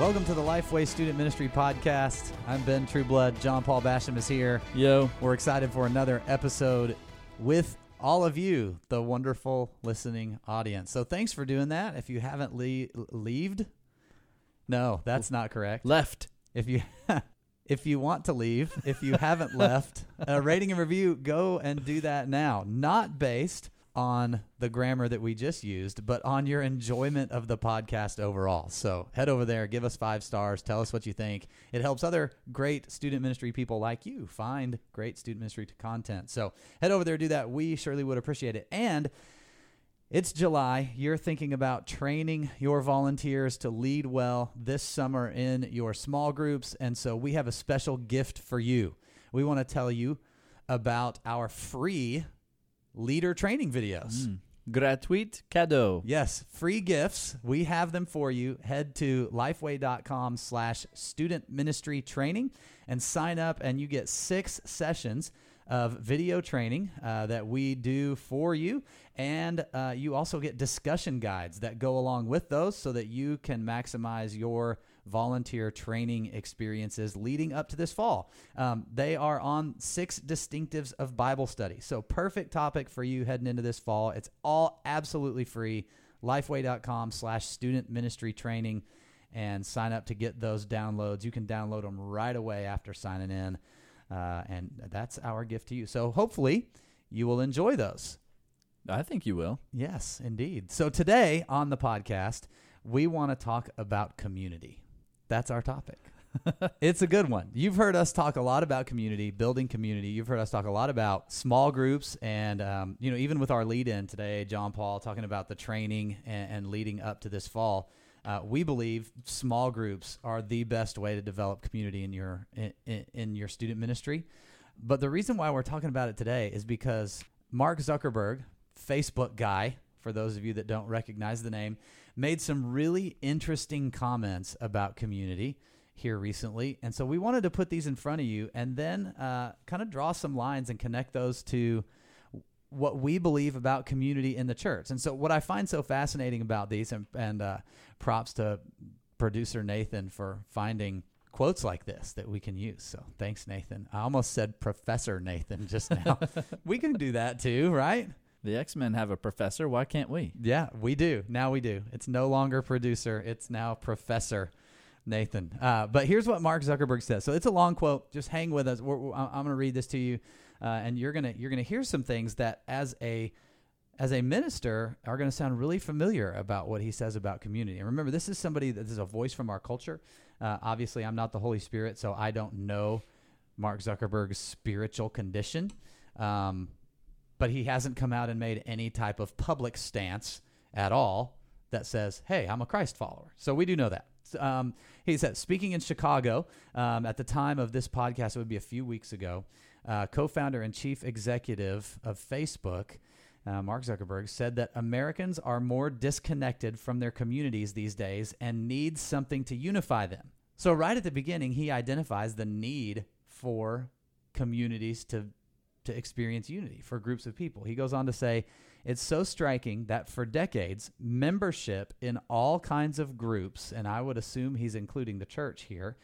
Welcome to the Lifeway Student Ministry Podcast. I'm Ben Trueblood. John Paul Basham is here. Yo. We're excited for another episode with all of you, the wonderful listening audience. So thanks for doing that. If you haven't le- leaved, no, that's not correct. Left. If you if you want to leave, if you haven't left, a rating and review, go and do that now. Not based on the grammar that we just used, but on your enjoyment of the podcast overall. So head over there, give us five stars, tell us what you think. It helps other great student ministry people like you find great student ministry content. So head over there, do that. We surely would appreciate it. And it's July. You're thinking about training your volunteers to lead well this summer in your small groups. And so we have a special gift for you. We want to tell you about our free leader training videos. Mm. Gratuit cadeau. Yes, free gifts. We have them for you. Head to lifeway.com slash student ministry training and sign up and you get six sessions of video training uh, that we do for you. And uh, you also get discussion guides that go along with those so that you can maximize your volunteer training experiences leading up to this fall. Um, they are on six distinctives of Bible study. So, perfect topic for you heading into this fall. It's all absolutely free. Lifeway.com slash student ministry training and sign up to get those downloads. You can download them right away after signing in. Uh, and that's our gift to you. So, hopefully, you will enjoy those. I think you will. Yes, indeed. So, today on the podcast, we want to talk about community. That's our topic. it's a good one. You've heard us talk a lot about community, building community. You've heard us talk a lot about small groups, and um, you know, even with our lead-in today, John Paul talking about the training and, and leading up to this fall. Uh, we believe small groups are the best way to develop community in your in, in your student ministry. But the reason why we're talking about it today is because Mark Zuckerberg, Facebook guy, for those of you that don't recognize the name, made some really interesting comments about community here recently. And so we wanted to put these in front of you and then uh, kind of draw some lines and connect those to what we believe about community in the church. And so what I find so fascinating about these, and, and uh, props to producer Nathan for finding quotes like this that we can use. So thanks, Nathan. I almost said Professor Nathan just now. we can do that too, right? The X Men have a professor. Why can't we? Yeah, we do. Now we do. It's no longer producer, it's now Professor Nathan. Uh, but here's what Mark Zuckerberg says. So it's a long quote. Just hang with us. We're, we're, I'm going to read this to you, uh, and you're gonna you're gonna hear some things that as a as a minister are going to sound really familiar about what he says about community. And remember, this is somebody that is a voice from our culture. Uh, obviously, I'm not the Holy Spirit, so I don't know Mark Zuckerberg's spiritual condition. Um, but he hasn't come out and made any type of public stance at all that says, hey, I'm a Christ follower. So we do know that. Um, he said, speaking in Chicago um, at the time of this podcast, it would be a few weeks ago, uh, co founder and chief executive of Facebook. Uh, Mark Zuckerberg said that Americans are more disconnected from their communities these days and need something to unify them. So, right at the beginning, he identifies the need for communities to to experience unity for groups of people. He goes on to say, it's so striking that for decades, membership in all kinds of groups, and I would assume he's including the church here,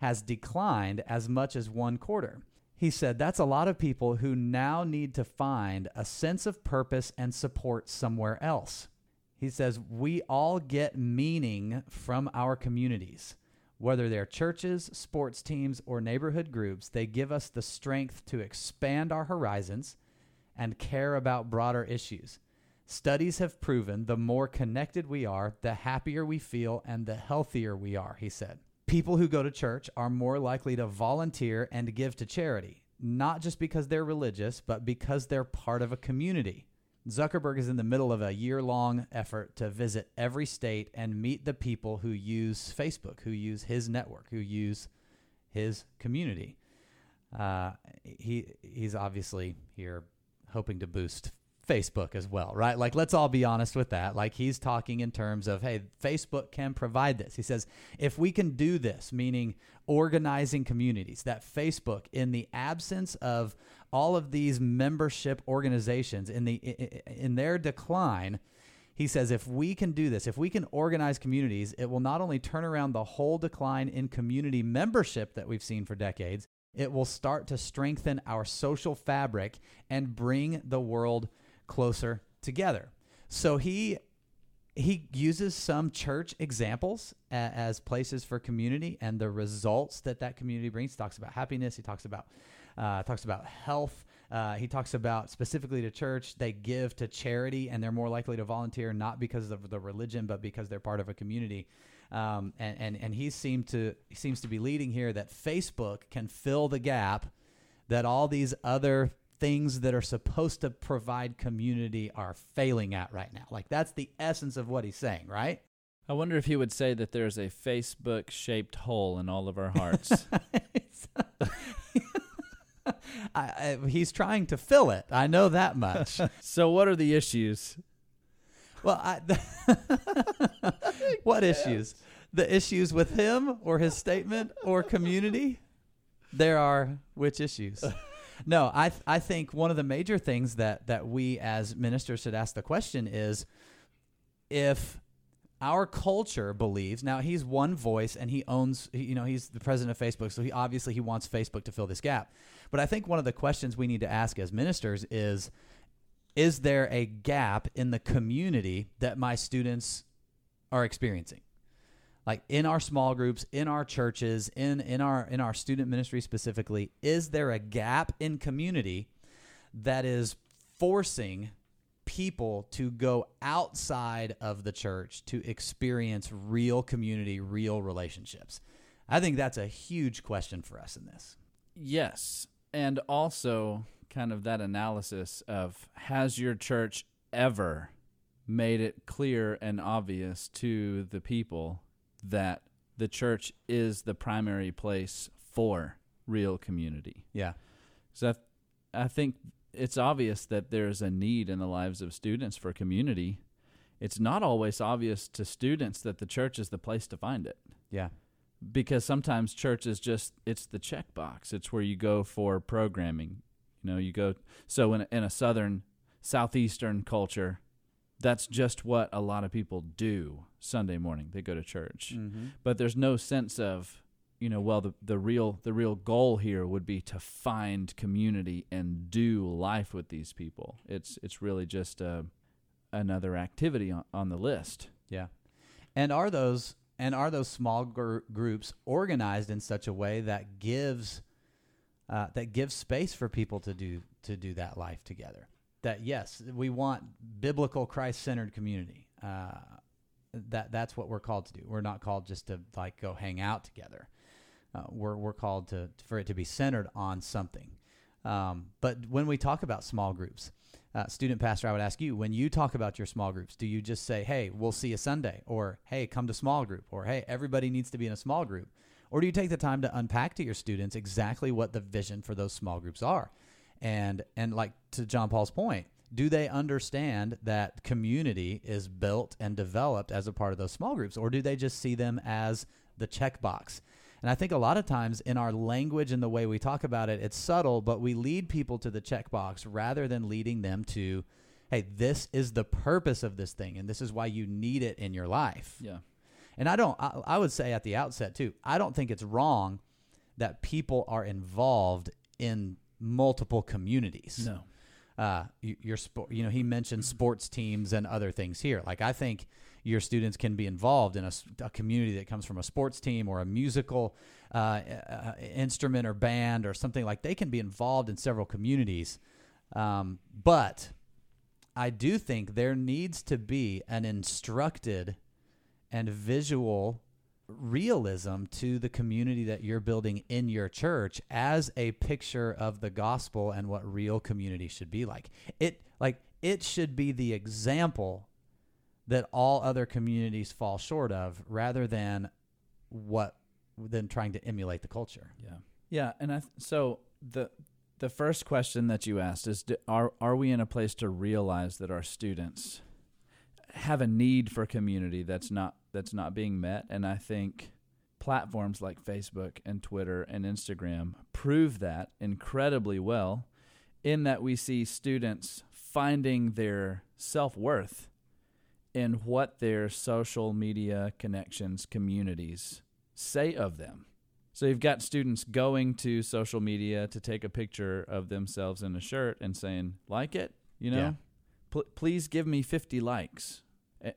has declined as much as one quarter. He said that's a lot of people who now need to find a sense of purpose and support somewhere else. He says we all get meaning from our communities. Whether they're churches, sports teams, or neighborhood groups, they give us the strength to expand our horizons and care about broader issues. Studies have proven the more connected we are, the happier we feel and the healthier we are, he said. People who go to church are more likely to volunteer and give to charity, not just because they're religious, but because they're part of a community. Zuckerberg is in the middle of a year long effort to visit every state and meet the people who use Facebook, who use his network, who use his community. Uh, he he's obviously here hoping to boost Facebook as well, right? Like, let's all be honest with that. Like, he's talking in terms of, hey, Facebook can provide this. He says, if we can do this, meaning organizing communities, that Facebook, in the absence of all of these membership organizations, in the in their decline, he says if we can do this, if we can organize communities, it will not only turn around the whole decline in community membership that we've seen for decades, it will start to strengthen our social fabric and bring the world closer together. So he he uses some church examples as places for community and the results that that community brings. He talks about happiness. He talks about uh, talks about health. Uh, he talks about specifically to church, they give to charity and they're more likely to volunteer not because of the religion, but because they're part of a community. Um, and, and, and he seemed to he seems to be leading here that Facebook can fill the gap that all these other things that are supposed to provide community are failing at right now. Like that's the essence of what he's saying, right? I wonder if he would say that there's a Facebook shaped hole in all of our hearts. I, I, he's trying to fill it. I know that much. so, what are the issues? Well, I, what issues? The issues with him or his statement or community? There are which issues? No, I th- I think one of the major things that that we as ministers should ask the question is if our culture believes now he's one voice and he owns you know he's the president of Facebook so he obviously he wants Facebook to fill this gap. But I think one of the questions we need to ask as ministers is is there a gap in the community that my students are experiencing? Like in our small groups in our churches in in our in our student ministry specifically is there a gap in community that is forcing people to go outside of the church to experience real community, real relationships? I think that's a huge question for us in this. Yes. And also, kind of that analysis of has your church ever made it clear and obvious to the people that the church is the primary place for real community? Yeah. So I, th- I think it's obvious that there's a need in the lives of students for community. It's not always obvious to students that the church is the place to find it. Yeah. Because sometimes church is just it's the checkbox. It's where you go for programming. You know, you go so in a, in a southern southeastern culture, that's just what a lot of people do Sunday morning. They go to church. Mm-hmm. But there's no sense of you know well the, the real the real goal here would be to find community and do life with these people it's it's really just uh, another activity on, on the list Yeah. And are those and are those small gr- groups organized in such a way that gives uh, that gives space for people to do to do that life together? That yes, we want biblical Christ-centered community. Uh, that that's what we're called to do. We're not called just to like go hang out together. Uh, we're we're called to for it to be centered on something. Um, but when we talk about small groups, uh, student pastor, I would ask you when you talk about your small groups, do you just say, "Hey, we'll see you Sunday," or "Hey, come to small group," or "Hey, everybody needs to be in a small group," or do you take the time to unpack to your students exactly what the vision for those small groups are, and and like to John Paul's point, do they understand that community is built and developed as a part of those small groups, or do they just see them as the checkbox? And I think a lot of times in our language and the way we talk about it, it's subtle, but we lead people to the checkbox rather than leading them to, hey, this is the purpose of this thing, and this is why you need it in your life. yeah. And I don't, I, I would say at the outset too, I don't think it's wrong that people are involved in multiple communities. No uh, your sport. You know, he mentioned sports teams and other things here. Like I think your students can be involved in a community that comes from a sports team or a musical uh, uh, instrument or band or something like. They can be involved in several communities, um, but I do think there needs to be an instructed and visual realism to the community that you're building in your church as a picture of the gospel and what real community should be like. It like it should be the example that all other communities fall short of rather than what than trying to emulate the culture. yeah yeah and i th- so the the first question that you asked is do, are are we in a place to realize that our students have a need for community that's not that's not being met and i think platforms like facebook and twitter and instagram prove that incredibly well in that we see students finding their self-worth in what their social media connections communities say of them. So you've got students going to social media to take a picture of themselves in a shirt and saying, "Like it?" You know? Yeah. Pl- please give me 50 likes.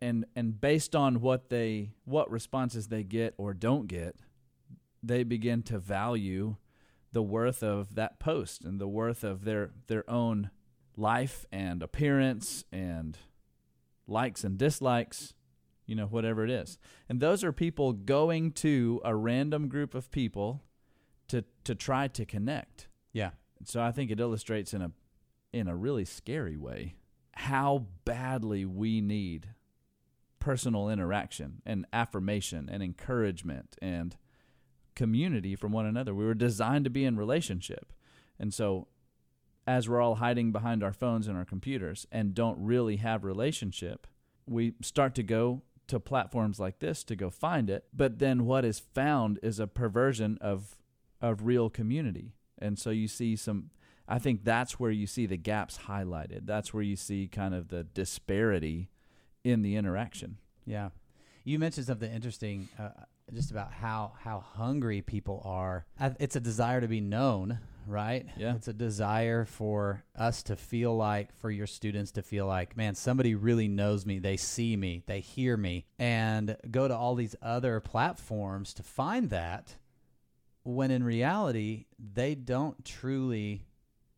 And and based on what they what responses they get or don't get, they begin to value the worth of that post and the worth of their their own life and appearance and likes and dislikes, you know, whatever it is. And those are people going to a random group of people to to try to connect. Yeah. So I think it illustrates in a in a really scary way how badly we need personal interaction and affirmation and encouragement and community from one another. We were designed to be in relationship. And so as we're all hiding behind our phones and our computers and don't really have relationship, we start to go to platforms like this to go find it. But then what is found is a perversion of of real community. And so you see some I think that's where you see the gaps highlighted. That's where you see kind of the disparity in the interaction. Yeah, you mentioned something interesting, uh, just about how how hungry people are. It's a desire to be known, right? Yeah. it's a desire for us to feel like, for your students to feel like, man, somebody really knows me. They see me, they hear me, and go to all these other platforms to find that. When in reality, they don't truly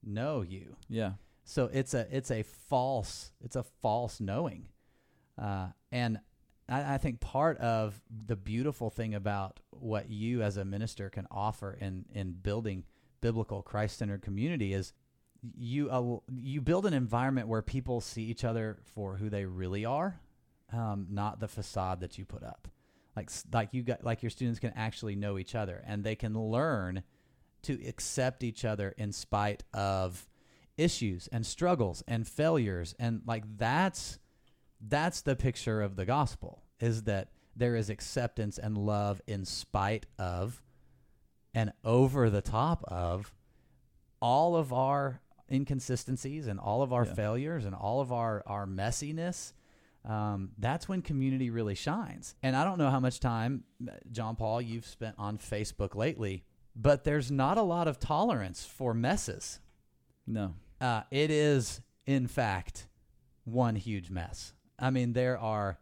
know you. Yeah. So it's a it's a false it's a false knowing, uh, and I, I think part of the beautiful thing about what you as a minister can offer in in building biblical Christ centered community is you uh, you build an environment where people see each other for who they really are, um, not the facade that you put up. Like like you got like your students can actually know each other and they can learn to accept each other in spite of issues and struggles and failures and like that's that's the picture of the gospel is that there is acceptance and love in spite of and over the top of all of our inconsistencies and all of our Yeah. failures and all of our our messiness um, that's when community really shines and i don't know how much time uh, john paul you've spent on facebook lately but there's not a lot of tolerance for messes No. uh, it is, in fact, one huge mess. I mean, there are.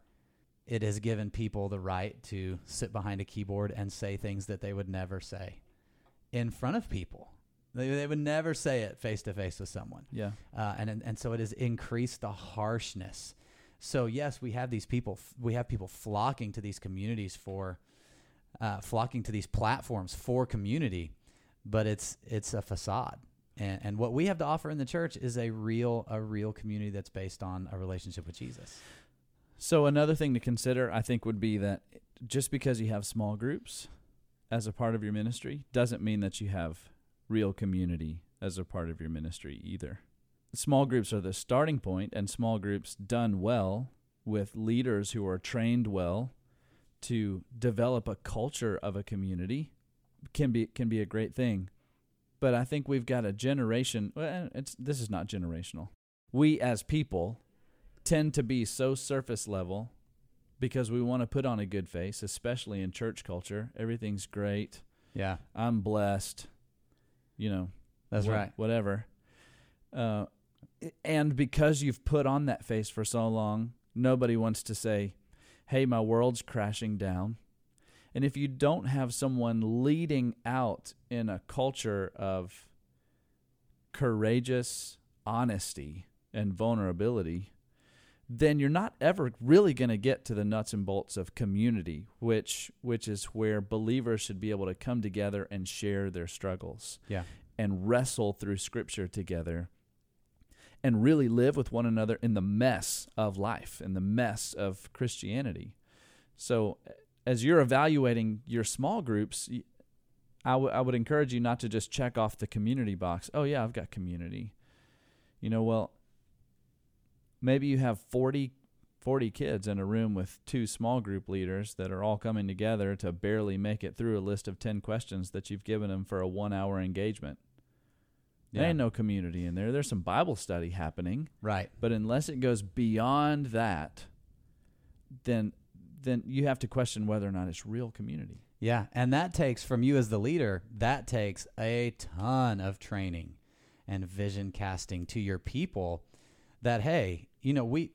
It has given people the right to sit behind a keyboard and say things that they would never say in front of people. They, they would never say it face to face with someone, Yeah. uh, and and- and so it has increased the harshness. So yes, we have these people. We have people flocking to these communities for, uh, flocking to these platforms for community, but it's it's a facade. And, and what we have to offer in the church is a real a real community that's based on a relationship with Jesus. So another thing to consider, I think, would be that just because you have small groups as a part of your ministry doesn't mean that you have real community as a part of your ministry either. Small groups are the starting point, and small groups done well with leaders who are trained well to develop a culture of a community can be can be a great thing. But I think we've got a generation. Well, it's this is not generational. We as people tend to be so surface level because we want to put on a good face, especially in church culture. Everything's great. Yeah, I'm blessed. You know, that's wha- right. Whatever. Uh, and because you've put on that face for so long, nobody wants to say, "Hey, my world's crashing down." And if you don't have someone leading out in a culture of courageous honesty and vulnerability, then you're not ever really going to get to the nuts and bolts of community, which which is where believers should be able to come together and share their struggles Yeah, and wrestle through scripture together and really live with one another in the mess of life, in the mess of Christianity. So, as you're evaluating your small groups, I, w- I would encourage you not to just check off the community box. Oh, yeah, I've got community. You know, well, maybe you have 40, 40 kids in a room with two small group leaders that are all coming together to barely make it through a list of 10 questions that you've given them for a one hour engagement. There Yeah. ain't no community in there. There's some Bible study happening, right. but unless it goes beyond that, then then you have to question whether or not it's real community. Yeah, and that takes from you as the leader, that takes a ton of training and vision casting to your people that hey, you know, we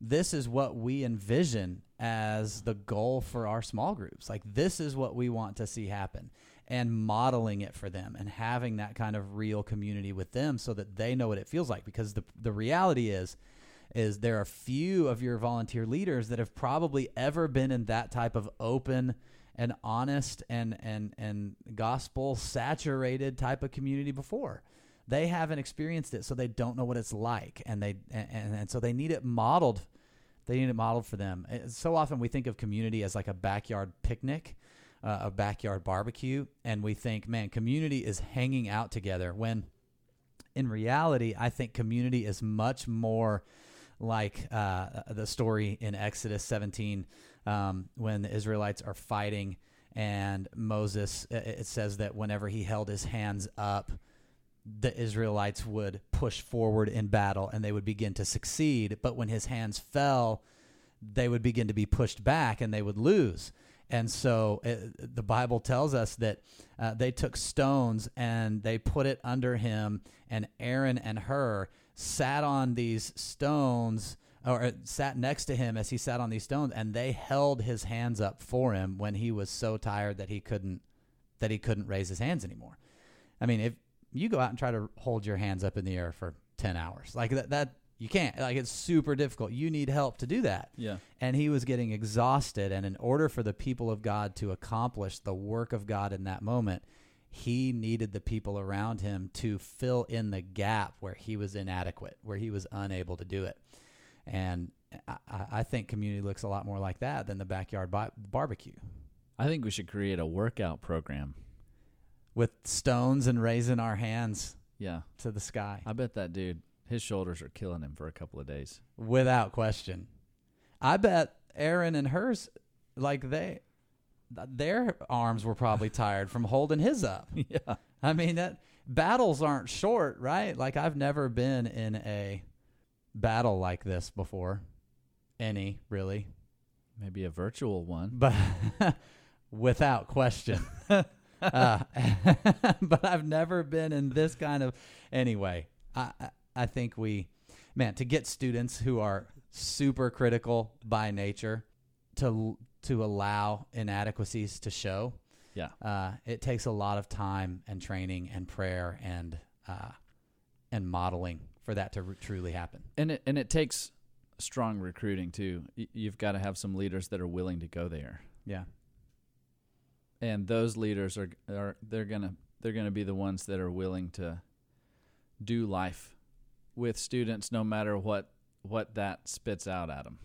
this is what we envision as the goal for our small groups. Like this is what we want to see happen and modeling it for them and having that kind of real community with them so that they know what it feels like because the the reality is is there are few of your volunteer leaders that have probably ever been in that type of open and honest and and and gospel saturated type of community before. They haven't experienced it so they don't know what it's like and they and, and so they need it modeled they need it modeled for them. So often we think of community as like a backyard picnic uh, a backyard barbecue and we think man community is hanging out together when in reality i think community is much more like uh, the story in Exodus 17 um, when the Israelites are fighting and Moses, it says that whenever he held his hands up, the Israelites would push forward in battle and they would begin to succeed. But when his hands fell, they would begin to be pushed back and they would lose. And so it, the Bible tells us that uh, they took stones and they put it under him, and Aaron and Hur sat on these stones or sat next to him as he sat on these stones and they held his hands up for him when he was so tired that he couldn't that he couldn't raise his hands anymore. I mean, if you go out and try to hold your hands up in the air for 10 hours, like that that you can't. Like it's super difficult. You need help to do that. Yeah. And he was getting exhausted and in order for the people of God to accomplish the work of God in that moment, he needed the people around him to fill in the gap where he was inadequate, where he was unable to do it. And I, I think community looks a lot more like that than the backyard bi- barbecue. I think we should create a workout program with stones and raising our hands yeah to the sky. I bet that dude his shoulders are killing him for a couple of days. Without question. I bet Aaron and Hur's like they their arms were probably tired from holding his up. Yeah. I mean that battles aren't short, right? Like I've never been in a battle like this before. Any, really. Maybe a virtual one. But without question. uh, but I've never been in this kind of anyway. I I think we man, to get students who are super critical by nature to to allow inadequacies to show. Yeah. Uh, it takes a lot of time and training and prayer and uh, and modeling for that to r- truly happen. And it and it takes strong recruiting too. Y- you've got to have some leaders that are willing to go there. Yeah. And those leaders are are they're gonna they're gonna be the ones that are willing to do life with students, no matter what what that spits out at them.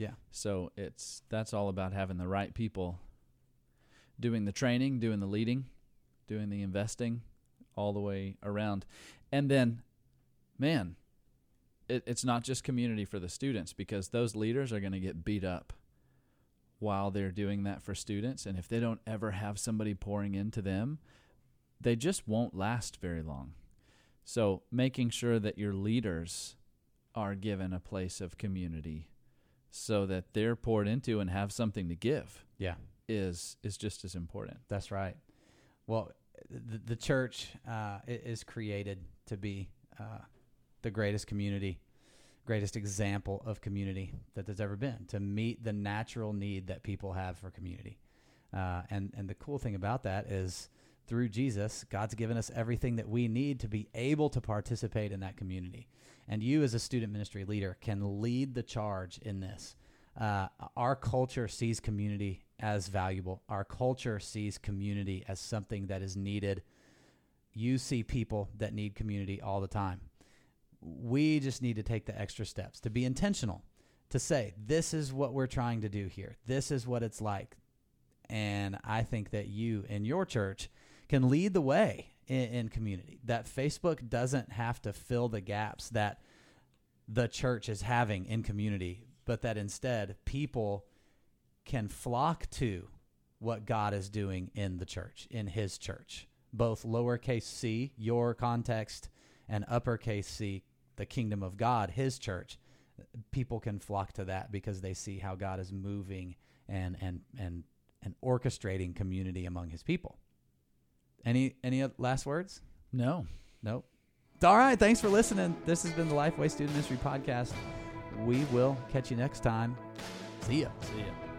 Yeah. So it's that's all about having the right people doing the training, doing the leading, doing the investing, all the way around. And then, man, it, it's not just community for the students because those leaders are going to get beat up while they're doing that for students. And if they don't ever have somebody pouring into them, they just won't last very long. So making sure that your leaders are given a place of community so that they're poured into and have something to give Yeah. is is just as important. That's right. Well, the, the church uh, is created to be uh, the greatest community, greatest example of community that there's ever been to meet the natural need that people have for community. Uh, and and the cool thing about that is through Jesus, God's given us everything that we need to be able to participate in that community. And you, as a student ministry leader, can lead the charge in this. Uh, our culture sees community as valuable. Our culture sees community as something that is needed. You see people that need community all the time. We just need to take the extra steps to be intentional, to say, this is what we're trying to do here. This is what it's like. And I think that you in your church can lead the way in, in community. That Facebook doesn't have to fill the gaps that the church is having in community, but that instead people can flock to what God is doing in the church, in His church, both lowercase c, your context, and uppercase c, the kingdom of God, His church. people can flock to that because they see how God is moving and and and and orchestrating community among His people. Any any last words? No. Nope. All right. Thanks for listening. This has been the Lifeway Student Ministry Podcast. We will catch you next time. See ya. See ya.